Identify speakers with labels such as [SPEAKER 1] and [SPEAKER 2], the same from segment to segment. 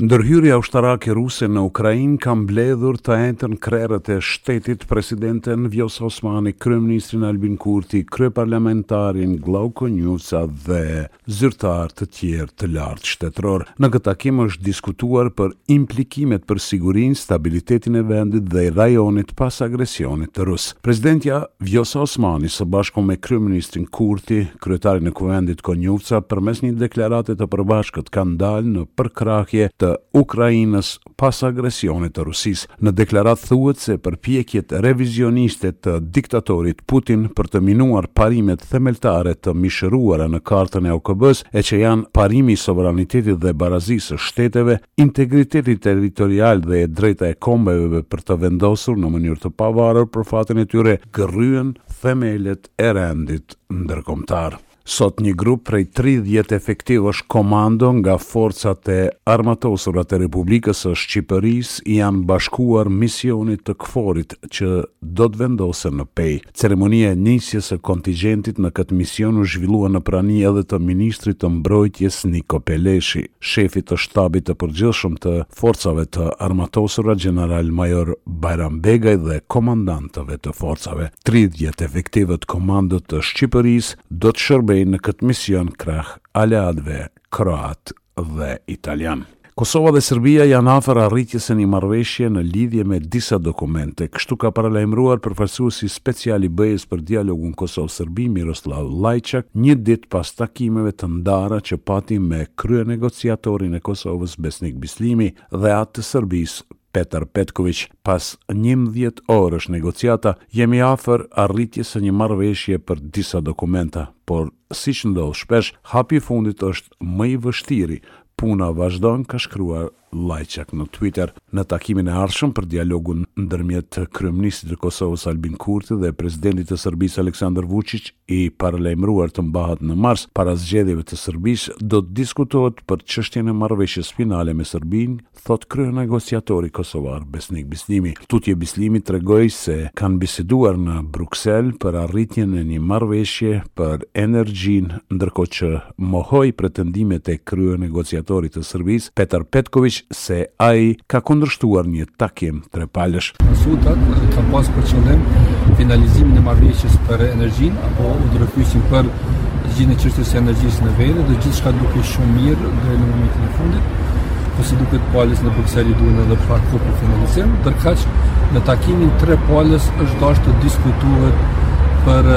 [SPEAKER 1] Ndërhyrja ushtarake ruse në Ukrainë ka mbledhur të enjten krerët e shtetit, presidenten Vjosa Osmani, kryeministrin Albin Kurti, kryeparlamentarin Glauk Konjufca dhe zyrtarë të tjerë të lartë shtetërorë. Në këtë takim është diskutuar për implikimet për sigurinë, stabilitetin e vendit dhe rajonit pas agresionit rus. Presidentja Vjosa Osmani së bashku me kryeministrin Kurti, kryetarin e Kuvendit Konjufca përmes një deklarate të përbashkët kanë dalë në përkrahje të Ukrainës Pas agresionit të Rusisë, në deklaratë thuhet se përpjekjet revizioniste të diktatorit Putin për të minuar parimet themeltare të mishëruara në Kartën e OKB-së, e që janë parimi i sovranitetit dhe barazisë së shteteve, integriteti territorial dhe e drejta e kombeveve për të vendosur në mënyrë të pavarur për fatin e tyre, gërryen themelet e rendit ndërkombëtar. Sot një grup prej tridhjetë efektivësh komando nga Forcat e Armatosura të Republikës së Shqipërisë i janë bashkuar misionit të KFOR-it që do të vendosen në Pejë. Ceremonia e nisjes së kontigjentit në këtë mision u zhvillua në prani edhe të ministrit të Mbrojtjes Niko Peleshi. shefit të Shtabit të Përgjithshëm të Forcave të Armatosura, gjeneral-major Bajram Begaj dhe komandantëve të forcave. Tridhjetë efektivët komando të Shqipërisë do të shërbejnë në këtë mision krah aleatëve kroatë dhe italianë. Kosova dhe Serbia janë afër arritjes së një marrëveshje në lidhje me disa dokumente. Kështu ka paralajmëruar përfaqësuesi special i BE-së për dialogun Kosovë-Serbi, Miroslav Lajçak, një ditë pas takimeve të ndara që pati me kryenegociatorin e Kosovës, Besnik Bislimi, dhe atë të Serbisë, Petar Petkoviq. Pas njëmbëdhjetë orësh negociata, jemi afër arritjes së një marrëveshje për disa dokumenta, por, siç ndodh shpesh, hapi i fundit është më i vështiri, puna vazhdon, ka shkruar Lajçak në Twitter, në takimin e ardhshëm për dialogun ndërmjet kryeministrit të Kosovës, Albin Kurti dhe presidentit të Serbisë, Aleksandër Vuçiç, i paralajmëruar të mbahet në mars, para zgjedhjeve të Serbisë, do të diskutohet për çështjen e marrëveshjes finale me Serbinë, thotë kryenegociatori kosovar, Besnik Bislimi. Tutje Bislimi tregoi se kanë biseduar në Bruksel për arritjen e një marrëveshje për energjinë, ndërkohë që mohoi pretendimet e kryenegociatorit të Serbisë, Petar Petkoviq se ai ka kundërshtuar një takim trepalësh.
[SPEAKER 2] Konsultat kanë pasur për qëllim finalizimin e marrëveshjes për energjinë, apo udhërrëfyesin për zgjidhjen e çështjes së energjisë në veri dhe gjithçka duket shumë mirë deri në momentin e fundit. Po si duket palës në Bruksel i duhen edhe pak kohë për finalizim, ndërkaq në takimin trepalësh është dashur të diskutohet për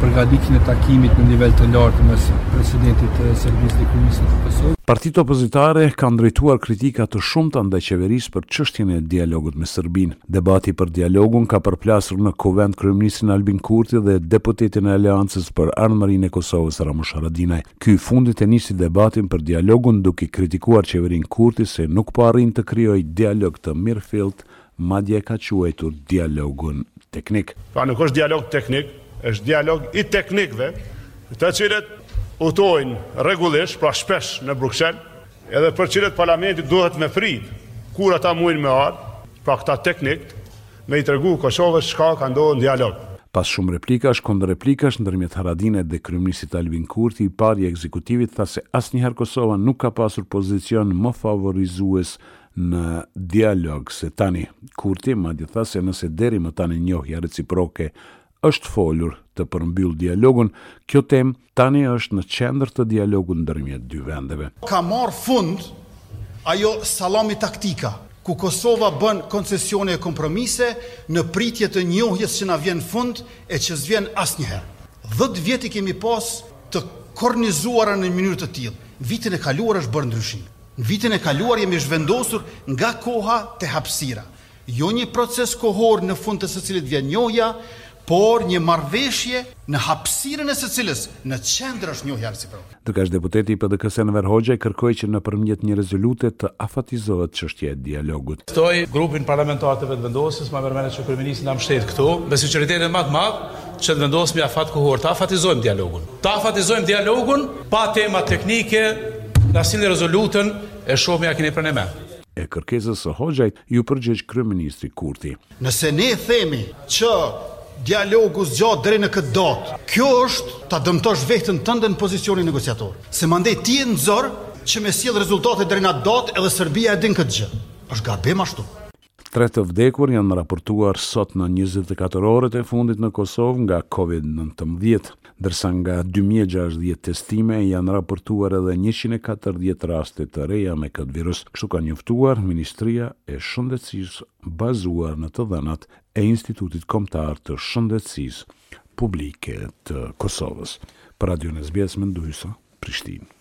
[SPEAKER 2] përgatitjen e takimit në nivel të lartë mes presidentit të Serbisë dhe kryeministrit të Kosovës.
[SPEAKER 1] Partitë opozitare kanë drejtuar kritika të shumta ndaj qeverisë për çështjen e dialogut me Serbinë. Debati për dialogun ka përplasur në Kuvend kryeministrin Albin Kurti dhe deputetin e Aleancës për Ardhmërinë e Kosovës Ramush Haradinaj. Ky i fundit e nisi debatin për dialogun duke kritikuar qeverinë Kurti se nuk po arrin të krijojë dialog të mirëfilltë Madje e ka quajtur dialogun teknik.
[SPEAKER 3] Pra nuk është dialog teknik, është dialog i teknikëve, të cilët udhëtojnë rregullisht, pra shpesh në Bruksel, edhe për të cilët Parlamenti duhet me prit kur ata mujnë me ardhë, pra këta teknikët, me i tregu Kosovës çka ka ndodh në dialog.
[SPEAKER 1] Pas shumë replikash, kundërreplikash ndërmjet Haradinajt dhe kryeministrit Albin Kurti, i pari i ekzekutivit tha se asnjëherë Kosova nuk ka pasur pozicion më favorizues në dialog se tani. Kurti madje tha se nëse deri më tani njohja reciproke është folur të përmbyllë dialogun, kjo temë tani është në qendër të dialogut ndërmjet dy vendeve.
[SPEAKER 4] Ka marrë fund ajo salami taktika, ku Kosova bën koncesione e kompromise në pritje të njohjes që na vjen n'fund e që s'vjen asnjëherë. Dhjetë vjet i kemi pas të kornizuara në mënyrë të tillë. Vitin e kaluar është bërë ndryshimi. Në vitin e kaluar jemi zhvendosur nga koha te hapësira. Jo një proces kohor në fund të së cilit vjen njohja, por një marrëveshje në hapësirën e së cilës në qendër është njohja reciproke.
[SPEAKER 1] Ndërkaq deputeti i PDK-së Enver Hoxhaj kërkoi që nëpërmjet një rezolute të afatizohet çështja e dialogut.
[SPEAKER 5] Ftoj grupin parlamentar të Vetëvendosjes, ma merr mendja që kryeministri na mbështet këtu, me sinqeritetin ma të madh, Që të vendosim afat kohor, ta afatizojmë dialogun. Ta afatizojmë dialogun, pa tema teknike, na sillni rezolutën, e shohmi a keni pranë e me.
[SPEAKER 1] E kërkesës së Hoxhajt iu përgjigj kryeministri Kurti.
[SPEAKER 4] Nëse ne themi që dialogu zgjat deri në këtë datë, kjo është ta dëmtosh vehten tënde në pozicionin negociator. Se mandej ti je n'zor që me sjell rezultate deri në atë datë edhe Serbia e din këtë gjë. Është gabim ashtu.
[SPEAKER 1] Tre të vdekur janë raportuar sot në njëzet e katër orët e fundit në Kosovë nga Covid nëntëmbëdhjetë, ndërsa nga dy mijë e gjashtëdhjetë testime janë raportuar edhe njëqind e katërdhjetë raste të reja me këtë virus, kështu ka njoftuar Ministria e Shëndetësisë bazuar në të dhënat e Institutit Kombëtar të Shëndetësisë Publike të Kosovës. Për Radion SBS Mendu Hysa, Prishtinë.